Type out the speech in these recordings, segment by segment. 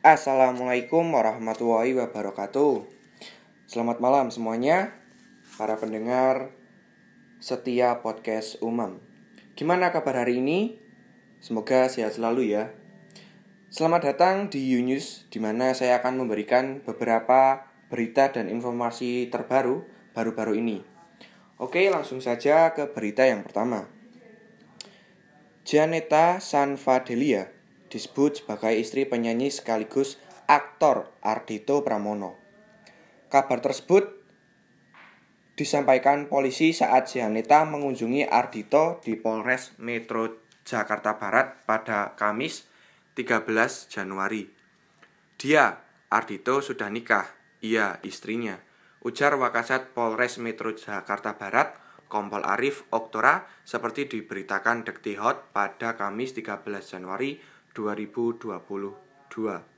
Assalamualaikum warahmatullahi wabarakatuh. Selamat malam semuanya, para pendengar setia podcast Umam. Gimana kabar hari ini? Semoga sehat selalu ya. Selamat datang di Yunus, di mana saya akan memberikan beberapa berita dan informasi terbaru baru-baru ini. Oke, langsung saja ke berita yang pertama. Janeta Sanfadelia disebut sebagai istri penyanyi sekaligus aktor Ardito Pramono. Kabar tersebut disampaikan polisi saat Janeta mengunjungi Ardito di Polres Metro Jakarta Barat pada Kamis 13 Januari. Dia, Ardito, sudah nikah. Ia, istrinya. Ujar Wakasat Polres Metro Jakarta Barat, Kompol Arif Oktora, seperti diberitakan Dekti Hot pada Kamis 13 Januari 2022.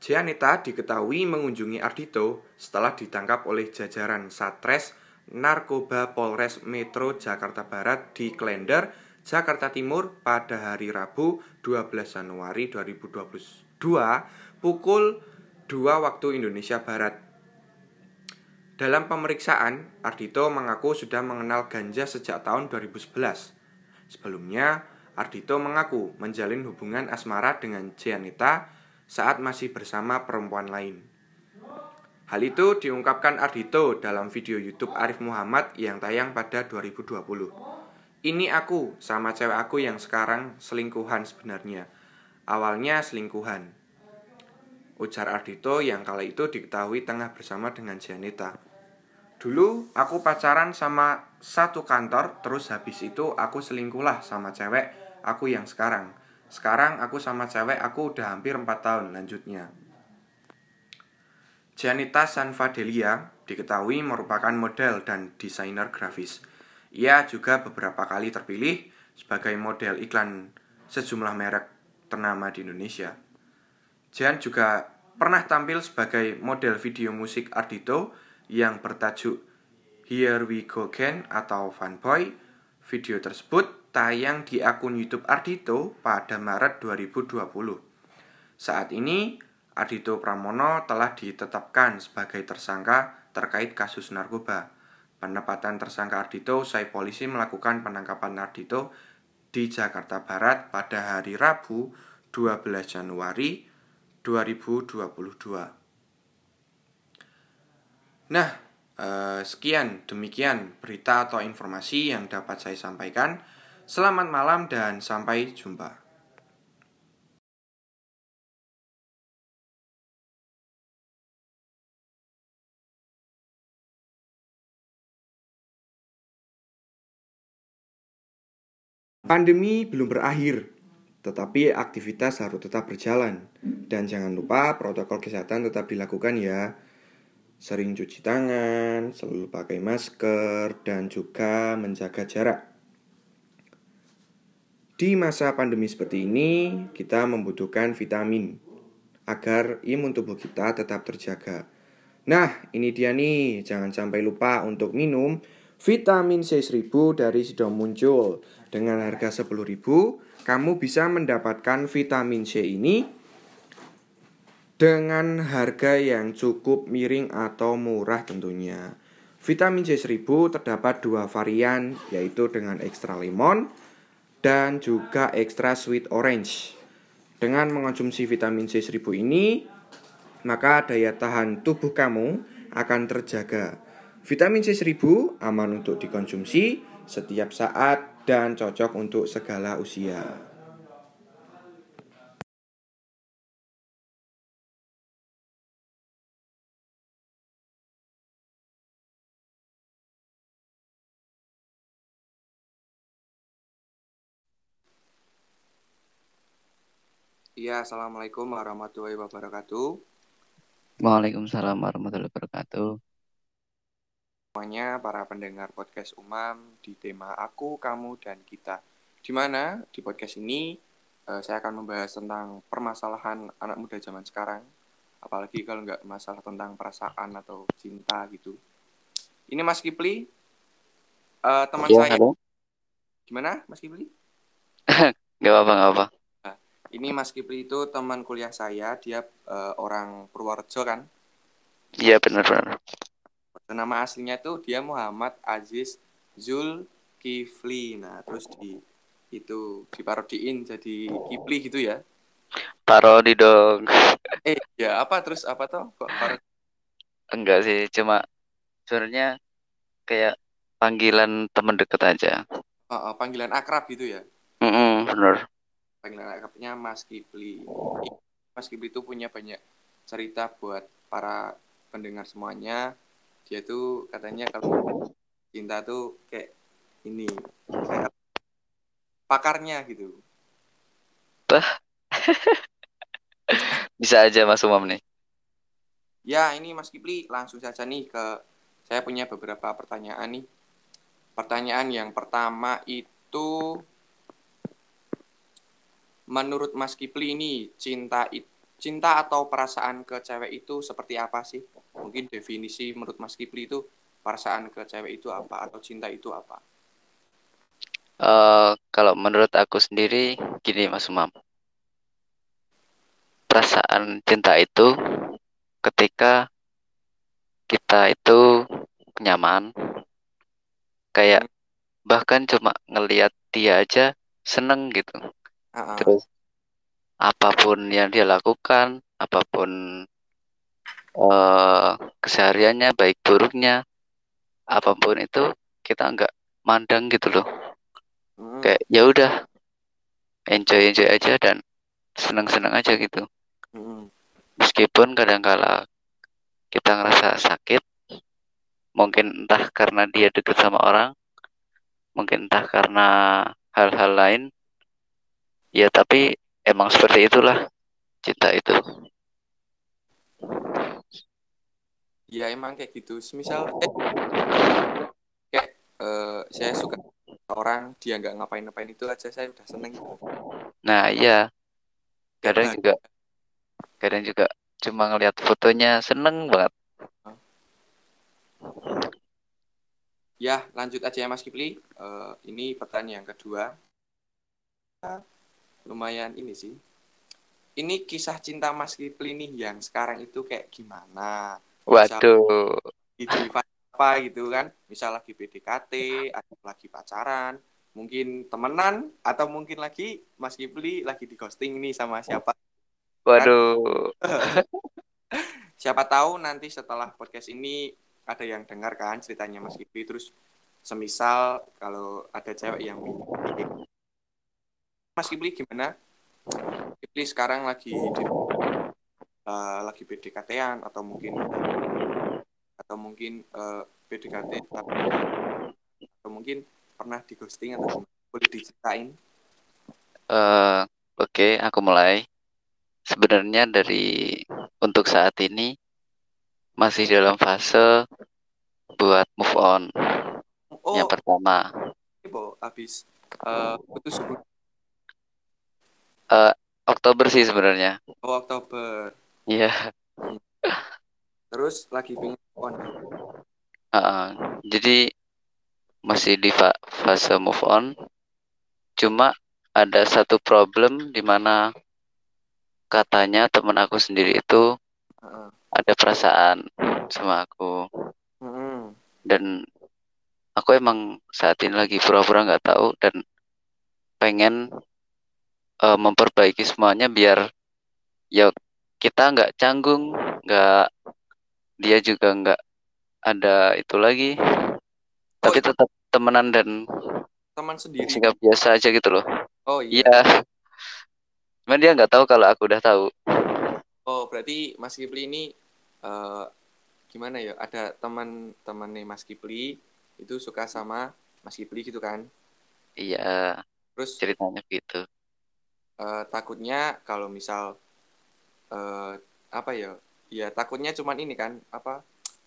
Janeta diketahui mengunjungi Ardito setelah ditangkap oleh jajaran Satres Narkoba Polres Metro Jakarta Barat di Klender, Jakarta Timur pada hari Rabu 12 Januari 2022 pukul 2 waktu Indonesia Barat. Dalam pemeriksaan, Ardito mengaku sudah mengenal ganja sejak tahun 2011. Sebelumnya, Ardito mengaku menjalin hubungan asmara dengan Janeta saat masih bersama perempuan lain. Hal itu diungkapkan Ardito dalam video YouTube Arif Muhammad yang tayang pada 2020. Ini aku sama cewek aku yang sekarang selingkuhan sebenarnya. Awalnya selingkuhan. Ujar Ardito yang kala itu diketahui tengah bersama dengan Janeta. Dulu aku pacaran sama satu kantor, terus habis itu aku selingkuh lah sama cewek aku yang sekarang. Sekarang aku sama cewek aku udah hampir 4 tahun lanjutnya. Janita Sanfadelia diketahui merupakan model dan desainer grafis. Ia juga beberapa kali terpilih sebagai model iklan sejumlah merek ternama di Indonesia. Jan juga pernah tampil sebagai model video musik Ardito yang bertajuk Here We Go Again atau Fanboy. Video tersebut tayang di akun YouTube Ardito pada Maret 2020. Saat ini, Ardito Pramono telah ditetapkan sebagai tersangka terkait kasus narkoba. Penempatan tersangka Ardito usai polisi melakukan penangkapan Ardito di Jakarta Barat pada hari Rabu 12 Januari 2022. Nah, eh, sekian demikian berita atau informasi yang dapat saya sampaikan. Selamat malam dan sampai jumpa. Pandemi belum berakhir, tetapi aktivitas harus tetap berjalan. Dan jangan lupa protokol kesehatan tetap dilakukan ya sering cuci tangan, selalu pakai masker, dan juga menjaga jarak. Di masa pandemi seperti ini, kita membutuhkan vitamin agar imun tubuh kita tetap terjaga. Nah, ini dia nih, jangan sampai lupa untuk minum vitamin C1000 dari Sido Muncul. Dengan harga 10.000, kamu bisa mendapatkan vitamin C ini dengan harga yang cukup miring atau murah tentunya. Vitamin C1000 terdapat dua varian yaitu dengan ekstra lemon dan juga ekstra sweet orange. Dengan mengonsumsi vitamin C1000 ini, maka daya tahan tubuh kamu akan terjaga. Vitamin C1000 aman untuk dikonsumsi setiap saat dan cocok untuk segala usia. Iya, assalamualaikum warahmatullahi wabarakatuh. Waalaikumsalam warahmatullahi wabarakatuh. Semuanya para pendengar podcast Umam di tema aku, kamu, dan kita. Di mana di podcast ini uh, saya akan membahas tentang permasalahan anak muda zaman sekarang. Apalagi kalau nggak masalah tentang perasaan atau cinta gitu. Ini Mas Kipli, uh, teman ya, saya. Halo. Gimana, Mas Kipli? gak apa-apa, gak apa. Ini Mas Kipli itu teman kuliah saya, dia uh, orang Purworejo kan? Iya benar-benar. Nama aslinya tuh dia Muhammad Aziz Zul Kifli. Nah, terus di itu diparodiin jadi Kipli gitu ya? Parodi dong. Eh, ya apa terus apa tuh kok parodi? Enggak sih, cuma sebenarnya kayak panggilan teman deket aja. Uh, uh, panggilan akrab gitu ya? Mm -mm, bener. Panggilan akrabnya Mas Kipli. Mas Kipli itu punya banyak cerita buat para pendengar semuanya. Dia tuh katanya kalau cinta tuh kayak ini kayak pakarnya gitu. Bisa aja Mas Umam nih. Ya, ini Mas Kipli langsung saja nih ke saya punya beberapa pertanyaan nih. Pertanyaan yang pertama itu menurut Mas Kipli ini cinta cinta atau perasaan ke cewek itu seperti apa sih? Mungkin definisi menurut Mas Kipli itu perasaan ke cewek itu apa atau cinta itu apa? Uh, kalau menurut aku sendiri gini Mas Umam. Perasaan cinta itu ketika kita itu nyaman kayak bahkan cuma ngelihat dia aja seneng gitu uh-uh. terus apa pun yang dia lakukan apa pun uh, kesehariannya baik buruknya apa pun itu kita nggak mandang gitu loh hmm. kayak ya udah enjoy enjoy aja dan seneng seneng aja gitu hmm. meskipun kadang-kala kita ngerasa sakit mungkin entah karena dia deket sama orang mungkin entah karena hal-hal lain ya tapi emang seperti itulah cinta itu. Ya emang kayak gitu. Semisal eh, kayak uh, saya suka orang dia nggak ngapain-ngapain itu aja saya udah seneng. Nah iya. Kadang juga kadang juga cuma ngelihat fotonya seneng banget. Ya lanjut aja ya Mas Kipli. Uh, ini pertanyaan yang kedua lumayan ini sih. Ini kisah cinta Mas Kipli nih yang sekarang itu kayak gimana? Waduh. Itu apa gitu kan? Misal lagi PDKT atau lagi pacaran mungkin temenan atau mungkin lagi Mas Kipli lagi di ghosting nih sama siapa? Waduh. Siapa tahu nanti setelah podcast ini ada yang dengar kan ceritanya Mas Kipli terus semisal kalau ada cewek yang Mas Kipli gimana Kipli sekarang lagi di, uh, lagi PDKT-an atau mungkin atau mungkin uh, eh, PDKT atau mungkin pernah di ghosting atau boleh diceritain? Uh, Oke, okay, aku mulai. Sebenarnya dari untuk saat ini masih dalam fase buat move on. Oh, yang pertama. Ibu habis uh, putus Uh, Oktober sih sebenarnya. Oh Oktober. Iya. Yeah. Hmm. Terus lagi pengen on. Uh, jadi masih di fa fase move on. Cuma ada satu problem di mana katanya teman aku sendiri itu uh. ada perasaan sama aku. Uh. Dan aku emang saat ini lagi pura-pura nggak -pura tahu dan pengen uh, memperbaiki semuanya biar ya kita nggak canggung, nggak dia juga nggak ada itu lagi. Oh, tapi tetap temenan dan teman sendiri. sikap biasa aja gitu loh. Oh iya. Ya. cuman dia nggak tahu kalau aku udah tahu. Oh berarti Mas Kipli ini uh, gimana ya ada teman temannya Mas Kipli itu suka sama Mas Kipli gitu kan? Iya. Terus ceritanya gitu uh, takutnya kalau misal uh, apa ya ya takutnya cuman ini kan apa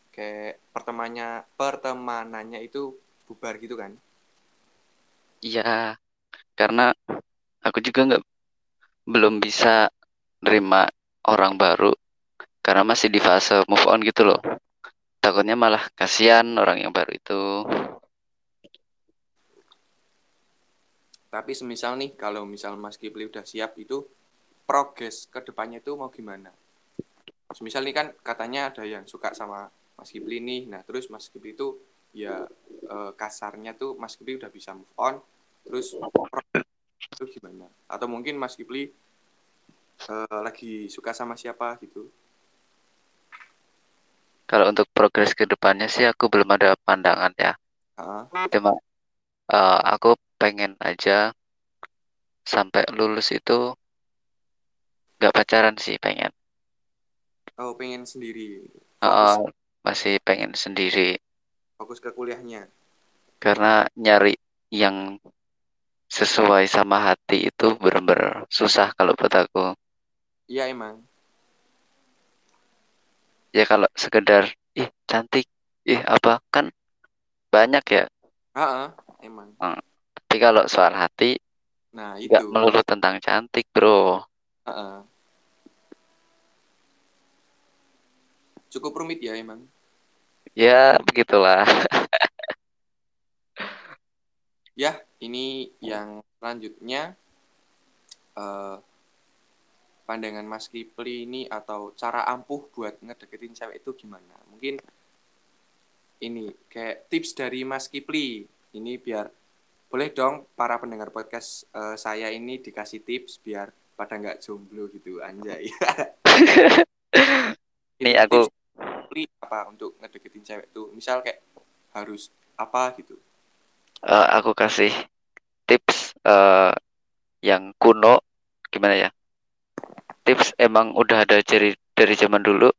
kayak pertemanannya pertemanannya itu bubar gitu kan? Iya karena aku juga nggak belum bisa nerima orang baru karena masih di fase move on gitu loh. Takutnya malah kasihan orang yang baru itu tapi semisal nih kalau misal Mas Kipli udah siap itu progres ke depannya itu mau gimana? Misal nih kan katanya ada yang suka sama Mas Kipli nih. Nah terus Mas Kipli itu ya eh, kasarnya tuh Mas Kipli udah bisa move on. Terus itu gimana? Atau mungkin Mas Kipli eh, lagi suka sama siapa gitu? Kalau untuk progres ke depannya sih aku belum ada pandangan ya. Ah, Cuma eh, aku pengen aja sampai lulus itu nggak pacaran sih pengen. oh pengen sendiri. Fokus. masih pengen sendiri. Fokus ke kuliahnya. Karena nyari yang sesuai sama hati itu bener-bener susah kalau buat aku. iya emang. Ya kalau sekedar ih cantik, ih apa? Kan banyak ya. ah, emang Tapi kalau soal hati nah itu melulu tentang cantik, bro. Ah, ah. cukup rumit ya emang Ya begitulah. ya ini yang selanjutnya eh, pandangan Mas Kipli ini atau cara ampuh buat ngedeketin cewek itu gimana mungkin ini kayak tips dari Mas Kipli ini biar boleh dong para pendengar podcast eh, saya ini dikasih tips biar pada nggak jomblo gitu anjay. Nih aku apa untuk ngedeketin cewek tuh? Misal kayak harus apa gitu? Eh, aku kasih tips eh, yang kuno gimana ya? Tips emang udah ada dari dari zaman dulu,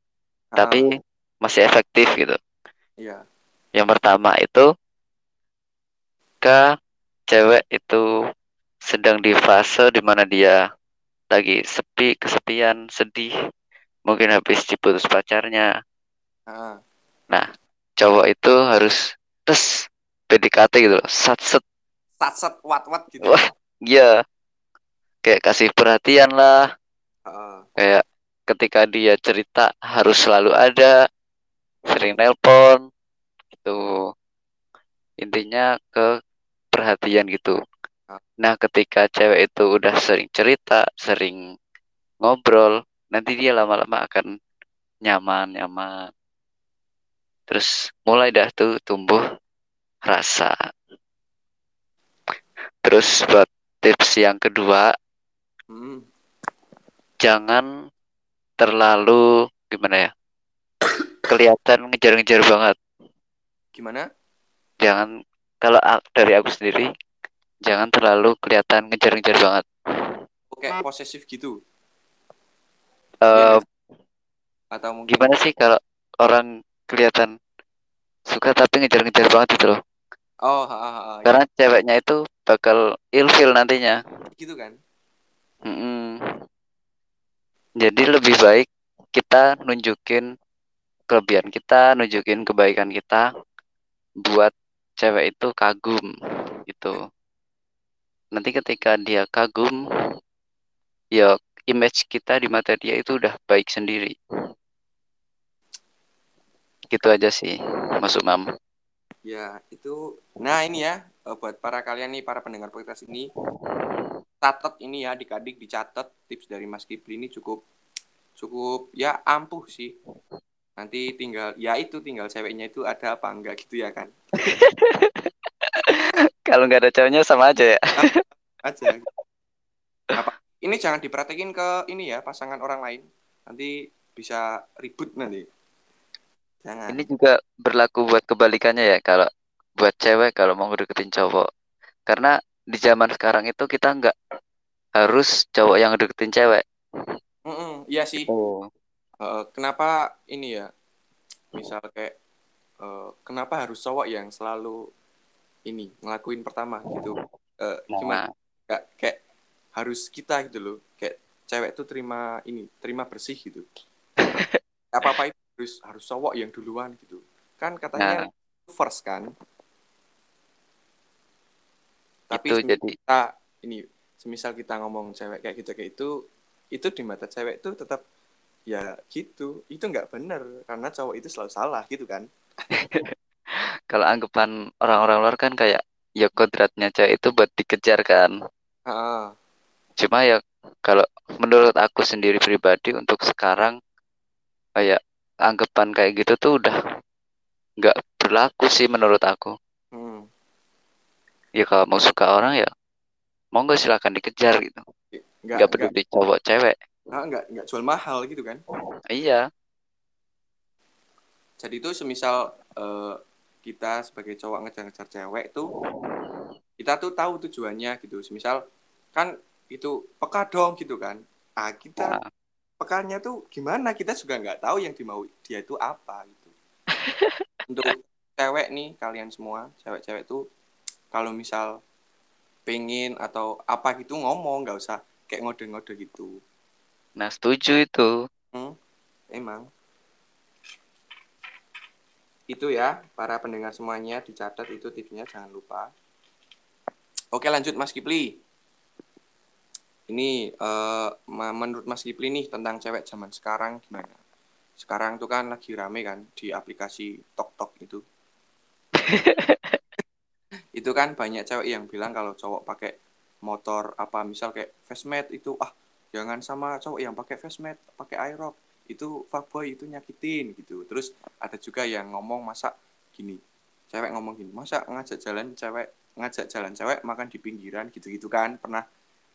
Ah, tapi masih efektif gitu. iya. Yang pertama itu ke cewek itu sedang di fase di mana dia lagi sepi, kesepian, sedih, mungkin habis diputus pacarnya. Ah, Cowok itu harus tes PDKT gitu loh, sat set, sat-sat wat-wat gitu Wah. ya, kayak kasih perhatian lah, Ah, kayak ketika dia cerita harus selalu ada, sering nelpon, gitu. Intinya ke perhatian gitu. Nah, ketika cewek itu udah sering cerita, sering ngobrol, nanti dia lama-lama akan nyaman, nyaman. Terus mulai dah tuh tumbuh rasa. Terus buat tips yang kedua, hmm, jangan terlalu gimana ya? Kelihatan ngejar-ngejar banget. gimana Jangan kalau dari aku sendiri, jangan terlalu kelihatan ngejar-ngejar banget. Kayak posesif gitu Iya nggak? atau mungkin gimana sih kalau orang kelihatan suka tapi ngejar-ngejar banget gitu loh. oh ha, ha, ha, ya, Karena ceweknya itu bakal ilfil nantinya. gitu kan Mm-mm. Jadi lebih baik kita nunjukin kelebihan kita, nunjukin kebaikan kita buat cewek itu kagum gitu. Nanti ketika dia kagum, ya image kita di mata dia itu udah baik sendiri. Gitu aja sih, Mas Umam. ya itu nah ini ya eh, buat para kalian nih para pendengar podcast ini catat ini ya adik-adik dicatat tips dari Mas Kipli ini cukup cukup ya ampuh sih nanti tinggal ya itu tinggal ceweknya itu ada apa enggak gitu ya kan Kalau nggak ada ceweknya sama aja ya. aja apa ini jangan dipraktekin ke ini ya pasangan orang lain nanti bisa ribut nanti jangan Ini juga berlaku buat kebalikannya ya kalau buat cewek kalau mau deketin cowok. Karena di zaman sekarang itu kita nggak harus cowok yang deketin cewek. Mm-mm, iya sih Oh. Eh, kenapa ini ya? Misal kayak eh, kenapa harus cowok yang selalu ini ngelakuin pertama gitu? Gimana Nah, Kayak, harus kita gitu loh. Kayak cewek tuh terima ini terima bersih gitu. Apa apa itu harus harus cowok yang duluan gitu. Kan katanya nah. first kan? Tapi itu jadi kita ini semisal kita ngomong cewek kayak gitu kayak itu itu di mata cewek itu tetap ya gitu. Itu nggak bener karena cowok itu selalu salah gitu kan. Kalau anggapan orang-orang luar kan kayak ya kodratnya cewek itu buat dikejar kan. Ah, Cuma ya kalau menurut aku sendiri pribadi untuk sekarang kayak anggapan kayak gitu tuh udah nggak berlaku sih menurut aku. Hmm. ya kalau mau suka orang ya mau nggak silakan dikejar gitu. Nggak peduli cowok cewek nggak nggak nggak jual mahal gitu kan? Iya. Jadi itu semisal uh, kita sebagai cowok ngejar-ngejar cewek tuh kita tuh tahu tujuannya gitu. Semisal kan itu peka dong gitu kan? Ah kita nah. pekanya tuh gimana? Kita juga nggak tahu yang dimau dia itu apa gitu. Untuk cewek nih kalian semua cewek-cewek tuh kalau misal pengen atau apa gitu ngomong nggak usah kayak ngode-ngode gitu nah setuju itu. Hmm, emang. Itu ya para pendengar semuanya dicatat itu tipsnya jangan lupa. Oke lanjut Mas Kipli. Ini uh, menurut Mas Kipli nih tentang cewek zaman sekarang gimana? Sekarang tuh kan lagi rame kan di aplikasi Tok Tok itu. itu kan banyak cewek yang bilang kalau cowok pakai motor apa misal kayak Fastmate itu ah jangan sama cowok yang pakai Fastmate, pakai Aerox itu fuckboy itu nyakitin gitu. Terus ada juga yang ngomong masa gini. Cewek ngomong gini, masa ngajak jalan cewek ngajak jalan cewek makan di pinggiran gitu-gitu kan. Pernah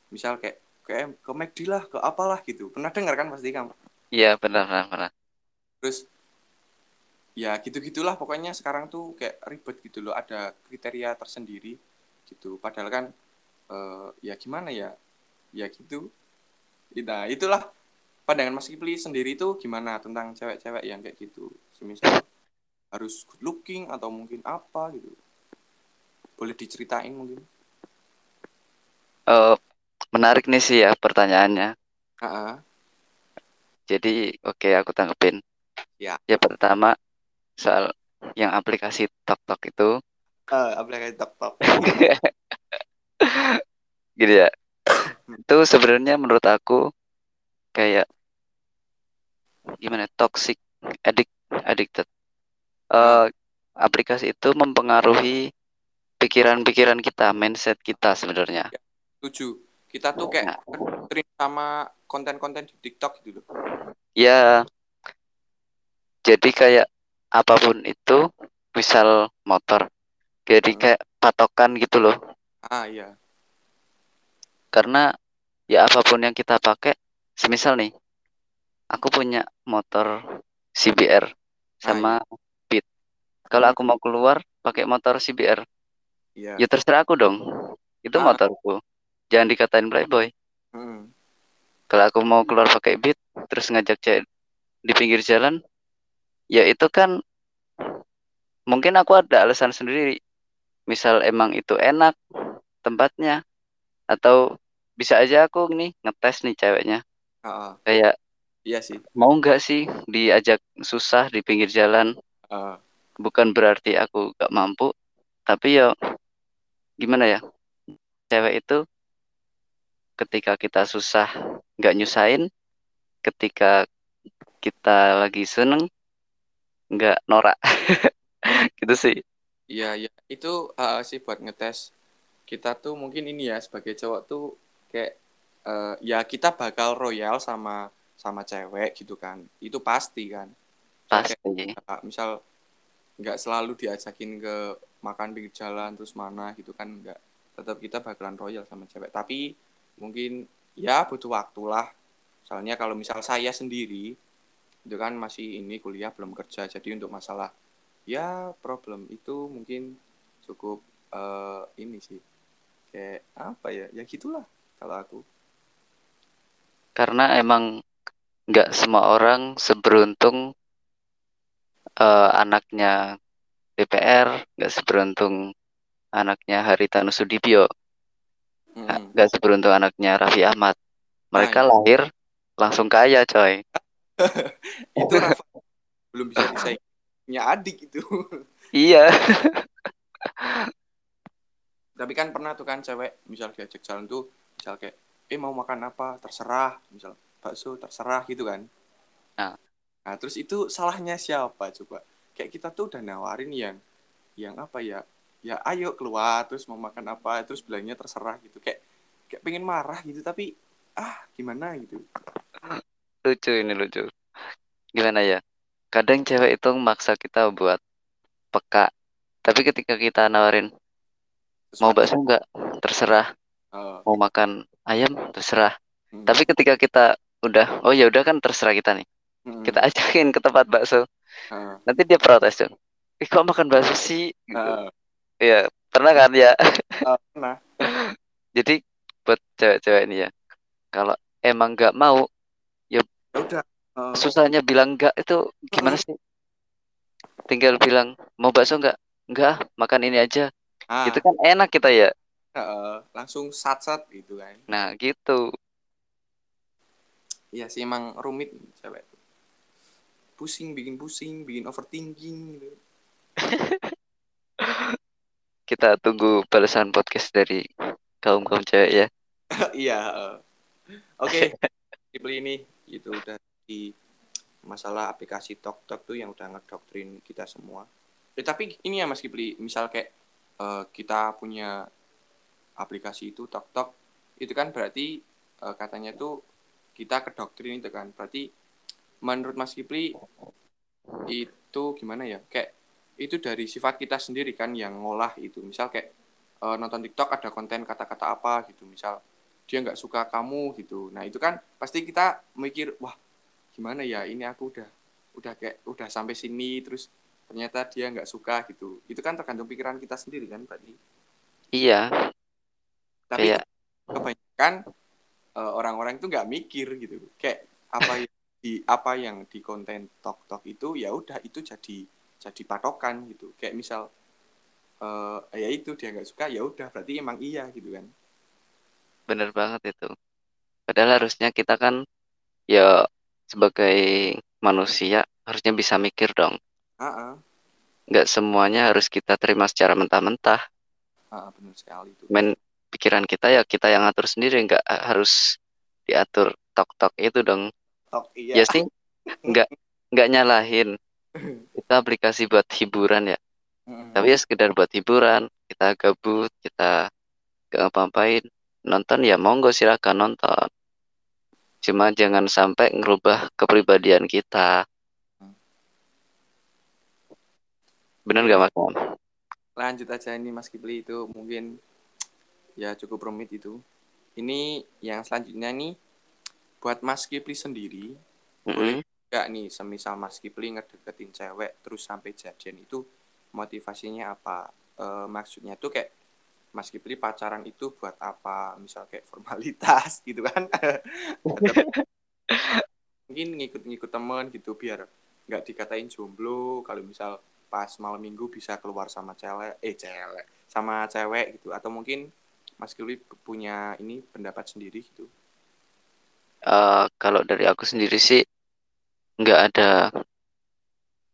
misal kayak kayak ke McD lah ke apalah gitu. Pernah dengar kan pasti kamu iya benar benar, benar terus ya gitu gitulah pokoknya sekarang tuh kayak ribet gitu loh ada kriteria tersendiri gitu. Padahal kan uh, ya gimana ya? Ya gitu nah itulah pandangan Mas Kipli sendiri tuh gimana tentang cewek-cewek yang kayak gitu semisal harus good looking atau mungkin apa gitu boleh diceritain mungkin uh, menarik nih sih ya pertanyaannya uh -uh. jadi oke okay, aku tanggepin Ya. Ya pertama soal yang aplikasi TokTok itu. Uh, aplikasi TokTok. gitu ya. Itu sebenarnya menurut aku kayak gimana toxic addict addicted. Uh, aplikasi itu mempengaruhi pikiran-pikiran kita, mindset kita sebenarnya. Ya, setuju. Kita tuh kayak nah. sama konten-konten di TikTok gitu loh. Ya, jadi kayak apa pun itu misal motor jadi hmm. kayak patokan gitu loh ah iya karena ya apa pun yang kita pakai semisal nih aku punya motor CBR sama ah, iya. Beat kalau hmm. aku mau keluar pakai motor CBR iya. ya terserah aku dong itu ah. motorku jangan dikatain playboy hmm. kalau aku mau keluar pakai Beat terus ngajak cewek di pinggir jalan ya itu kan mungkin aku ada alasan sendiri misal emang itu enak tempatnya atau bisa aja aku nih ngetes nih ceweknya. Uh, kayak iya sih. Mau nggak sih diajak susah di pinggir jalan? Uh. bukan berarti aku gak mampu tapi ya gimana ya? Cewek itu ketika kita susah nggak nyusahin ketika kita lagi seneng nggak norak. Gitu sih. Iya iya. Itu uh, sih buat ngetes kita tuh mungkin ini ya sebagai cowok tuh kayak uh, ya kita bakal royal sama sama cewek gitu kan. Itu pasti kan. Pasti. kayak, misal nggak selalu diajakin ke makan pinggir jalan terus mana gitu kan nggak. Tetap kita bakalan royal sama cewek. Tapi mungkin ya butuh waktu lah. Soalnya kalau misal saya sendiri itu kan masih ini kuliah belum kerja. Jadi untuk masalah ya problem itu mungkin cukup uh, ini sih kayak apa ya? Ya gitulah kalau aku. Karena emang nggak semua orang seberuntung uh, anaknya DPR nggak seberuntung anaknya Haritanu Sudibyo nggak hmm. seberuntung anaknya Raffi Ahmad. Mereka nah, lahir langsung kaya coy. Itu Rafa belum bisa disaing punya adik itu. Iya tapi kan pernah tuh kan cewek misal diajak jalan tuh misal kayak eh mau makan apa? Terserah misal bakso terserah gitu kan. Nah, nah terus itu salahnya siapa coba? Kayak kita tuh udah nawarin yang yang apa ya ya ayo keluar terus mau makan apa? Terus bilangnya terserah gitu. Kayak kayak pengen marah gitu tapi ah gimana? gitu. Lucu ini lucu. Gimana ya? Kadang cewek itu maksa kita buat peka. Tapi ketika kita nawarin mau bakso nggak? Terserah. Oh, mau makan ayam? Terserah. Hmm, tapi ketika kita udah oh ya udah kan terserah kita nih. Hmm, kita ajakin ke tempat bakso. Ah, nanti dia protes dong ih kok makan bakso sih? Gitu. Ah, ya pernah kan ya? Ah, nah jadi buat cewek-cewek ini ya kalau emang nggak mau ya udah. Oh, susahnya bilang enggak itu gimana sih? Tinggal bilang mau bakso nggak? Nggak makan ini aja ah, itu kan enak kita ya. Eh, langsung sat-sat gitu kan. Nah gitu. Iya sih emang rumit cewek. Pusing bikin pusing bikin overthinking gitu. Kita tunggu balasan podcast dari kaum kaum cewek ya. Iya oke Kipli ini itu udah di masalah aplikasi Tok Tok tuh yang udah ngedoktrin kita semua. Eh, tapi ini ya Mas Kipli misal kayak eh, kita punya aplikasi itu Tok Tok. Itu kan berarti eh, katanya tuh kita kedoktrin itu kan. Berarti menurut Mas Kipli itu gimana ya? Kayak itu dari sifat kita sendiri kan yang ngolah itu. Misal kayak eh, nonton TikTok ada konten kata-kata apa gitu. Misal dia nggak suka kamu gitu. Nah itu kan pasti kita mikir wah gimana ya? Ini aku udah udah kayak udah sampai sini terus ternyata dia nggak suka gitu. Itu kan tergantung pikiran kita sendiri kan berarti iya. Tapi kayak kebanyakan eh, orang-orang itu nggak mikir gitu. Kayak apa yang di apa yang di konten tok tok itu ya udah itu jadi jadi patokan gitu. Kayak misal eh ya itu dia nggak suka ya udah berarti emang iya gitu kan? Bener banget itu. Padahal harusnya kita kan ya sebagai manusia harusnya bisa mikir dong nggak semuanya harus kita terima secara mentah-mentah. Ah, ah, benar sekali itu. Main pikiran kita ya kita yang atur sendiri nggak harus diatur tok-tok itu dong. Tok iya. Ya sih nggak nggak nyalahin. Itu aplikasi buat hiburan ya. Mm, tapi ya sekedar buat hiburan kita gabut kita gak ngapa-ngapain. Nonton ya monggo silakan nonton. Cuma jangan sampai ngerubah kepribadian kita bener nggak mas? Lanjut aja ini Mas Kipli itu mungkin ya cukup rumit itu. Ini yang selanjutnya nih buat Mas Kipli sendiri boleh Mm-mm. nggak nih semisal Mas Kipli ngedeketin cewek terus sampai jadian itu motivasinya apa? Eh, maksudnya tuh kayak Mas Kipli pacaran itu buat apa? Misal kayak formalitas gitu kan? Mungkin ngikut-ngikut temen gitu biar nggak dikatain jomblo. Kalau misal pas malam minggu bisa keluar sama cewek eh cewek sama cewek gitu. Atau mungkin Mas Kipli punya ini pendapat sendiri gitu. Eh, kalau dari aku sendiri sih nggak ada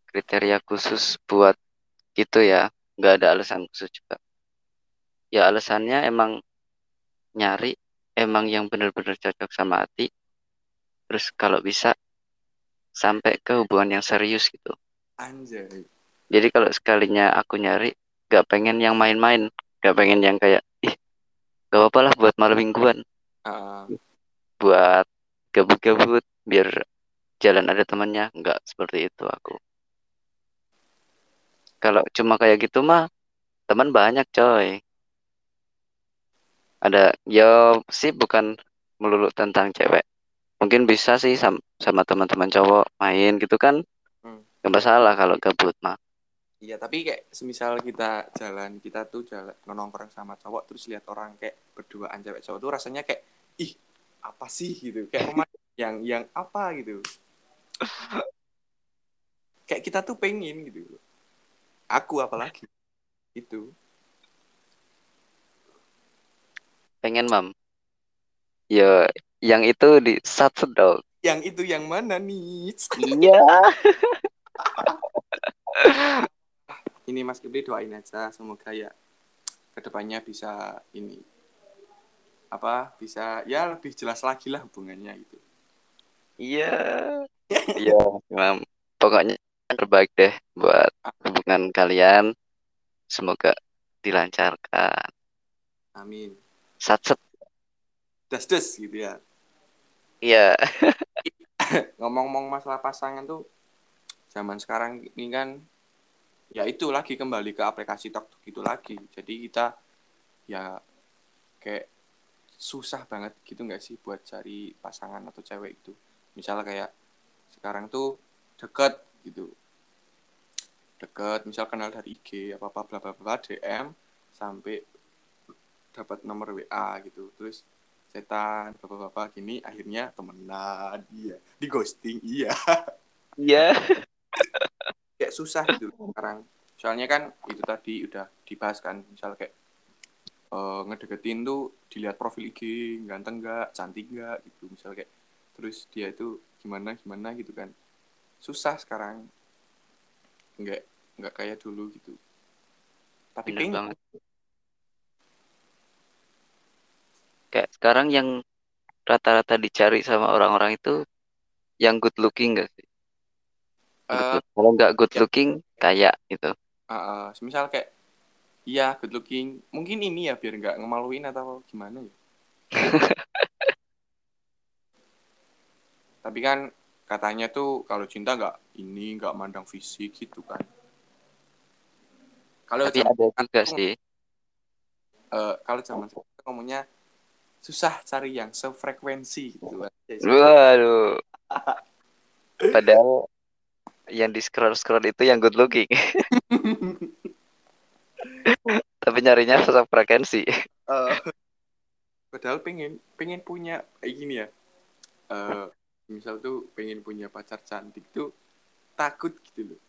kriteria khusus buat gitu ya. Nggak ada alasan khusus juga. Ya alasannya emang nyari emang yang benar-benar cocok sama hati. Terus kalau bisa sampai ke hubungan yang serius gitu. Anjay jadi kalau sekalinya aku nyari nggak pengen yang main-main. Nggak pengen yang kayak ih gak apa-apa lah buat malam mingguan. Ah, buat gabut-gabut biar jalan ada temannya. Nggak seperti itu aku. Kalau cuma kayak gitu mah teman banyak coy. Ada ya sih bukan melulu tentang cewek. Mungkin bisa sih sam- sama teman-teman cowok main gitu kan. Hmm. nggak masalah kalau gabut mah Iya, tapi kayak semisal kita jalan, kita tuh jalan nongkrong sama cowok terus lihat orang kayak berduaan cewek cowok tuh rasanya kayak ih, apa sih gitu. Kayak romantis yang yang apa gitu. Kayak kita tuh pengen gitu. Aku apalagi itu. pengen mam ya yang itu di satu dong Yang itu yang mana nih? iya Ini Mas Kibli doain aja semoga ya ke depannya bisa ini apa bisa ya lebih jelas lagi lah hubungannya gitu. iya iya mam pokoknya terbaik deh buat hubungan kalian semoga dilancarkan Amin. satset Das das gitu ya. Iya. ngomong-ngomong masalah pasangan tuh zaman sekarang ini kan ya itu lagi kembali ke aplikasi TokTok itu lagi. Jadi kita ya kayak susah banget gitu nggak sih buat cari pasangan atau cewek itu? Misalnya kayak sekarang tuh deket gitu. Deket misal kenal dari IG apa apa bla bla bla DM sampai dapat nomor WA gitu. Terus setan bapak bapak gini akhirnya temenan. Iya di ghosting iya. Iya. kayak susah gitu sekarang. Soalnya kan itu tadi udah dibahas kan misal kayak eh, ngedeketin tuh dilihat profil IG ganteng nggak cantik nggak gitu misal kayak terus dia itu gimana gimana gitu kan. Susah sekarang. Nggak nggak kayak dulu gitu. Tapi Bener pengen banget. Kayak sekarang yang rata-rata dicari sama orang-orang itu yang good looking gak sih? Eh. Kalau nggak good ya looking, kayak gitu. eh, eh, misal kayak iya good looking mungkin ini ya biar nggak ngemaluin atau gimana ya tapi kan katanya tuh kalau cinta nggak ini nggak mandang fisik gitu kan kalau Tapi ada juga sih. eh, kalau zaman sekarang ngomongnya susah cari yang sefrekuensi gitu aja. Waduh. Padahal yang di scroll scroll itu yang good looking. Tapi nyarinya sosok frekuensi. Eh, padahal pengen pengen punya kayak gini ya eh, misal tuh pengen punya pacar cantik tuh takut gitu loh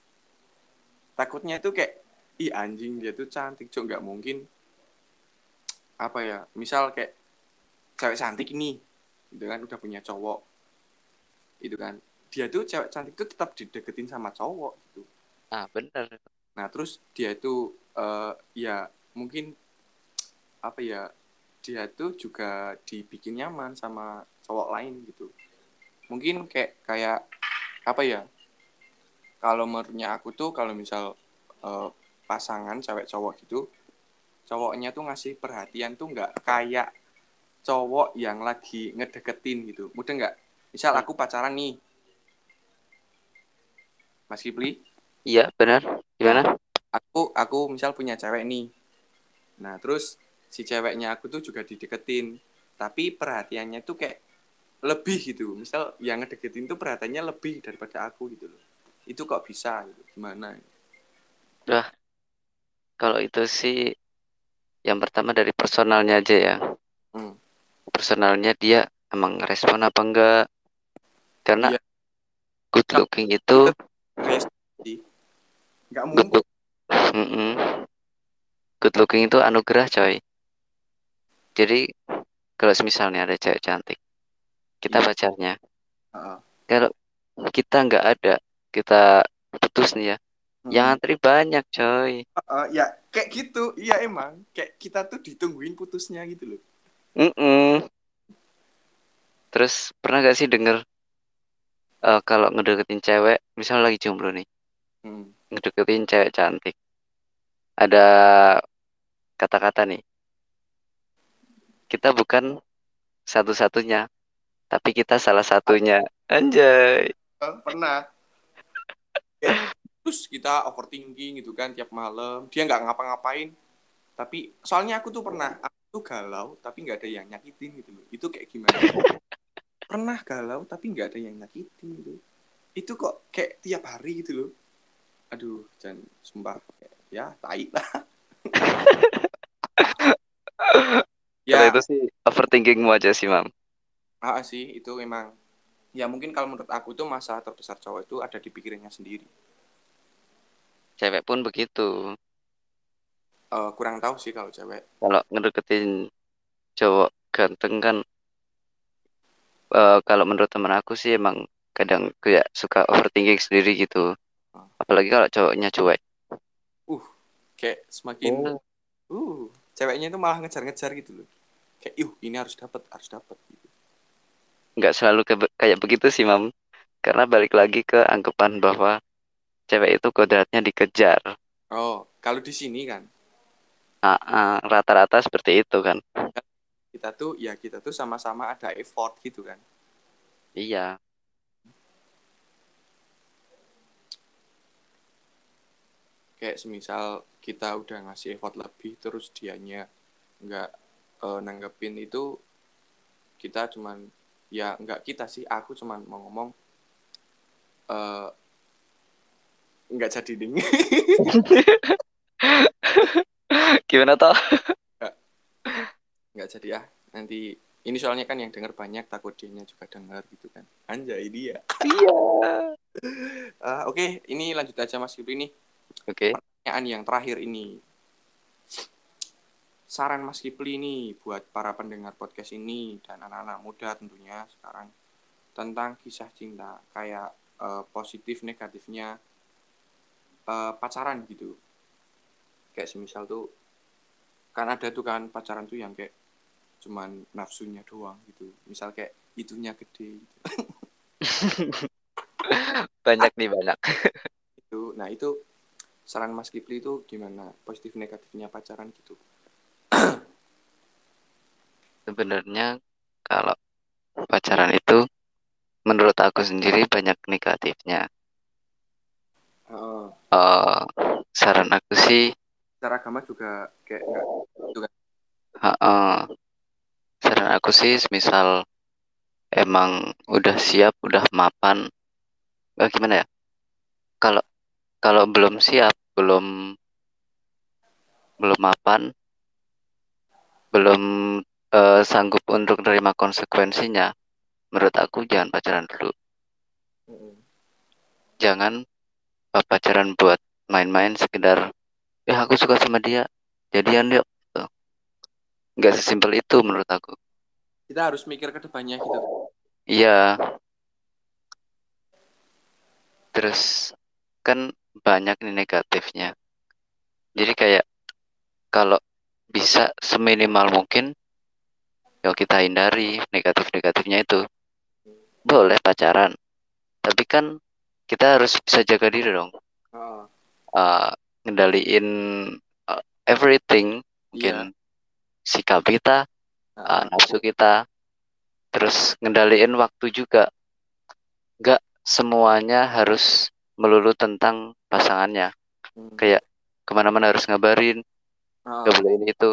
takutnya tuh kayak ih anjing dia tuh cantik cok nggak mungkin apa ya misal kayak cewek cantik ini gitu kan udah punya cowok itu kan dia tuh cewek cantik tuh tetap dideketin sama cowok gitu. Ah, bener. nah terus dia itu eh, ya mungkin apa ya dia tuh juga dibikin nyaman sama cowok lain gitu. Mungkin kayak kayak apa ya kalau menurutnya aku tuh kalau misal eh, pasangan cewek cowok gitu cowoknya tuh ngasih perhatian tuh nggak kayak cowok yang lagi ngedeketin gitu. Mudah nggak? Misal aku pacaran nih Mas Kipli Iya, benar. Gimana? aku aku misal punya cewek nih nah terus si ceweknya aku tuh juga dideketin tapi perhatiannya tuh kayak lebih gitu misal yang ngedeketin tuh perhatiannya lebih daripada aku gitu loh itu kok bisa gitu gimana Wah, kalau itu sih yang pertama dari personalnya aja ya. hmm. Personalnya dia emang respon apa enggak? Karena iya good kalau looking itu rest sih nggak good mungkin look, Mm-mm. good looking itu anugerah coy. Jadi kalau misalnya ada cewek cantik, kita iya pacarnya. Heeh. Kalau kita nggak ada, kita putus nih ya. Yang Hmm. antri banyak coy. Heeh, ya kayak gitu iya emang kayak kita tuh ditungguin putusnya gitu loh Mm-mm. Terus pernah gak sih denger eh, kalau ngedeketin cewek, misalnya lagi jomblo nih, hmm. ngedeketin cewek cantik, ada kata-kata nih, kita bukan satu-satunya, tapi kita salah satunya. Anjay. Eh, pernah. Kayak terus kita overthinking gitu kan tiap malam. Dia nggak ngapa-ngapain. Tapi soalnya aku tuh pernah aku tuh galau tapi nggak ada yang nyakitin gitu loh. Itu kayak gimana pernah galau tapi nggak ada yang nyakitin gitu. Itu kok kayak tiap hari gitu loh. Aduh jangan sumpah. Ya tai lah. Ya. itu sih overthinkingmu aja sih, Mam. ah, sih itu memang. Ya mungkin kalau menurut aku tuh masalah terbesar cowok itu ada di pikirannya sendiri. Cewek pun begitu. Eh, kurang tahu sih kalau cewek. Kalau ngedeketin cowok ganteng kan, eh, kalau menurut temen aku sih emang kadang kayak suka overthinking sendiri gitu. Apalagi kalau cowoknya cuek. uh kayak semakin Oh. uh ceweknya itu malah ngejar-ngejar gitu loh kayak yuh ini harus dapat harus dapat gitu Nggak selalu ke- kayak begitu sih, Mam. Karena balik lagi ke anggapan bahwa cewek itu kodratnya dikejar. oh kalau di sini kan Ah, ah, rata-rata seperti itu kan. Kita tuh ya kita tuh sama-sama ada effort gitu kan. Iya. kayak semisal kita udah ngasih effort lebih terus dianya nggak uh, nanggepin itu kita cuman ya nggak kita sih aku cuman mau ngomong uh, nggak jadi ding. Gimana toh nggak jadi ya nanti ini soalnya kan yang denger banyak takut dia juga denger gitu kan anjay dia iya uh, oke okay, ini lanjut aja mas Yuri nih Oke. Okay. Pertanyaan yang terakhir ini. Saran Mas Kipli ini buat para pendengar podcast ini dan anak-anak muda tentunya sekarang tentang kisah cinta kayak uh, positif negatifnya uh, pacaran gitu. Kayak semisal tuh kan ada tuh kan pacaran tuh yang kayak cuman nafsunya doang gitu. Misal kayak itunya gede gitu. banyak nih banyak. itu nah itu saran Mas Kipli itu gimana positif negatifnya pacaran gitu sebenarnya kalau pacaran itu menurut aku sendiri banyak negatifnya uh, uh, saran aku sih secara agama juga kayak enggak kan uh, uh, saran aku sih misal emang udah siap udah mapan uh, gimana ya? Kalau kalau belum siap belum belum mapan belum uh, sanggup untuk menerima konsekuensinya menurut aku jangan pacaran dulu. Jangan uh, pacaran buat main-main sekedar ya aku suka sama dia jadian yuk nggak sesimpel itu menurut aku kita harus mikir ke depannya gitu iya terus kan banyak nih negatifnya. Jadi kayak kalau bisa seminimal mungkin ya kita hindari negatif-negatifnya itu. Boleh pacaran. Tapi kan kita harus bisa jaga diri dong. Uh. Uh, ngendaliin uh, everything mungkin yeah. Sikap kita, uh, nafsu kita, terus ngendaliin waktu juga. Gak semuanya harus melulu tentang pasangannya hmm. kayak ke mana-mana harus ngabarin oh. gak boleh ini itu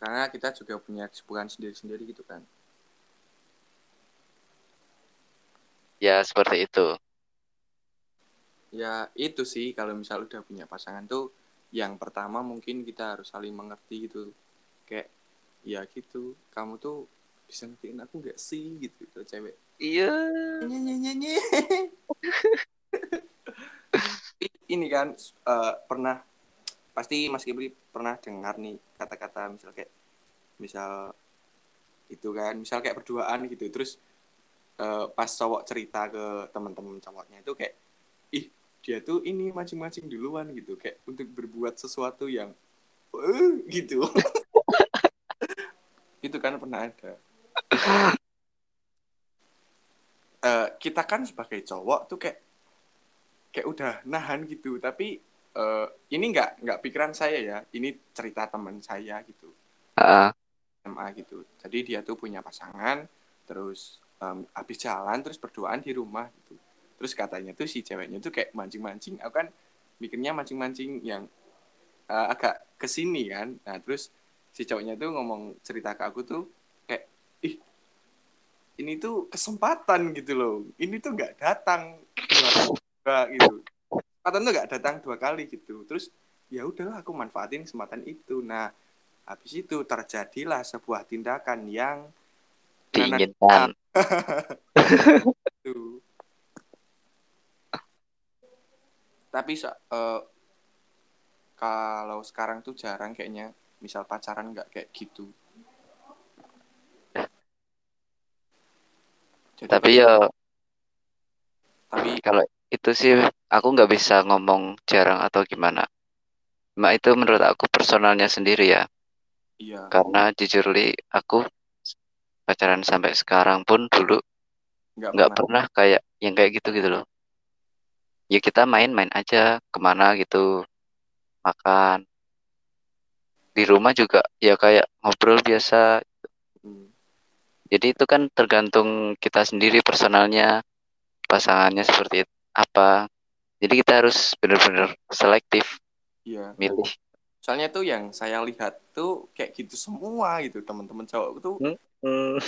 karena kita juga punya kesibukan sendiri-sendiri gitu kan ya seperti itu ya itu sih kalau misal udah punya pasangan tuh yang pertama mungkin kita harus saling mengerti gitu. Kayak ya gitu kamu tuh bisa ngertiin aku gak sih gitu gitu cewek. Iya. Nyanyi ini kan uh, pernah pasti Mas Kibri pernah dengar nih kata-kata misal kayak misal itu kan misal kayak berduaan gitu. Terus uh, pas cowok cerita ke teman-teman cowoknya itu kayak ih dia tuh ini mancing-mancing duluan gitu kayak untuk berbuat sesuatu yang uh, gitu. Itu kan pernah ada. Uh, kita kan sebagai cowok tuh kayak kayak udah nahan gitu. Tapi uh, ini nggak nggak pikiran saya ya. Ini cerita teman saya gitu. Uh. SMA gitu. Jadi dia tuh punya pasangan terus um, habis jalan terus berduaan di rumah gitu terus katanya tuh si ceweknya tuh kayak mancing-mancing aku kan mikirnya mancing-mancing yang uh, agak ke sini kan. Nah terus si cowoknya tuh ngomong cerita ke aku tuh ih ini tuh kesempatan gitu loh. Ini tuh nggak datang dua, gitu. Kesempatan tuh nggak datang dua kali gitu. Terus ya udahlah aku manfaatin kesempatan itu. Nah habis itu terjadilah sebuah tindakan yang diinginkan tapi uh, kalau sekarang tuh jarang kayaknya misal pacaran nggak kayak gitu. Jadi tapi ya tapi kalau itu sih aku nggak bisa ngomong jarang atau gimana. Cuma itu menurut aku personalnya sendiri ya. Iya. Karena jujur li aku pacaran sampai sekarang pun dulu nggak pernah. pernah kayak yang kayak gitu gitu loh ya kita main-main aja ke mana gitu makan di rumah juga ya kayak ngobrol biasa Jadi itu kan tergantung kita sendiri personalnya, pasangannya seperti apa. Jadi kita harus benar-benar selektif Iya. milih. Soalnya tuh yang saya lihat tuh kayak gitu semua gitu teman-teman cowok tuh. Hmm,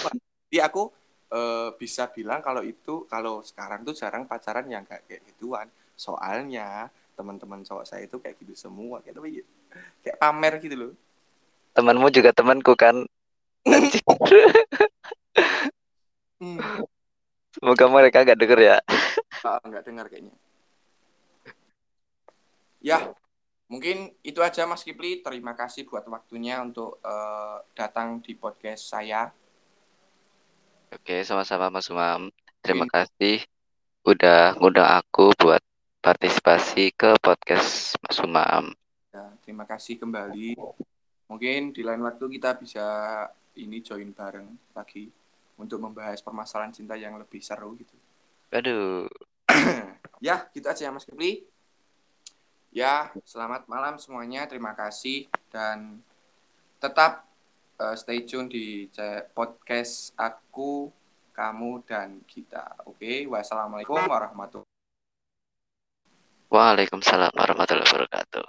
Jadi aku eh, bisa bilang kalau itu kalau sekarang tuh jarang pacaran yang kayak kayak gituan. Soalnya teman-teman cowok saya itu kayak gitu semua kayak tapi kayak pamer gitu loh. temanmu juga temanku kan. Hmm. Semoga mereka gak denger ya. Ah, nggak dengar kayaknya. Ya, mungkin itu aja Mas Kipli. Terima kasih buat waktunya untuk eh, datang di podcast saya. Oke, sama-sama Mas Umam. Terima Oke. kasih udah ngundang aku buat partisipasi ke podcast Mas Umam. Ya, terima kasih kembali. Mungkin di lain waktu kita bisa ini join bareng lagi untuk membahas permasalahan cinta yang lebih seru gitu. Aduh, Ya, gitu aja ya Mas Kipli. Ya, selamat malam semuanya. Terima kasih dan tetap eh, stay tune di podcast aku, kamu dan kita. Oke, wassalamualaikum warahmatullahi Waalaikumsalam warahmatullahi wabarakatuh.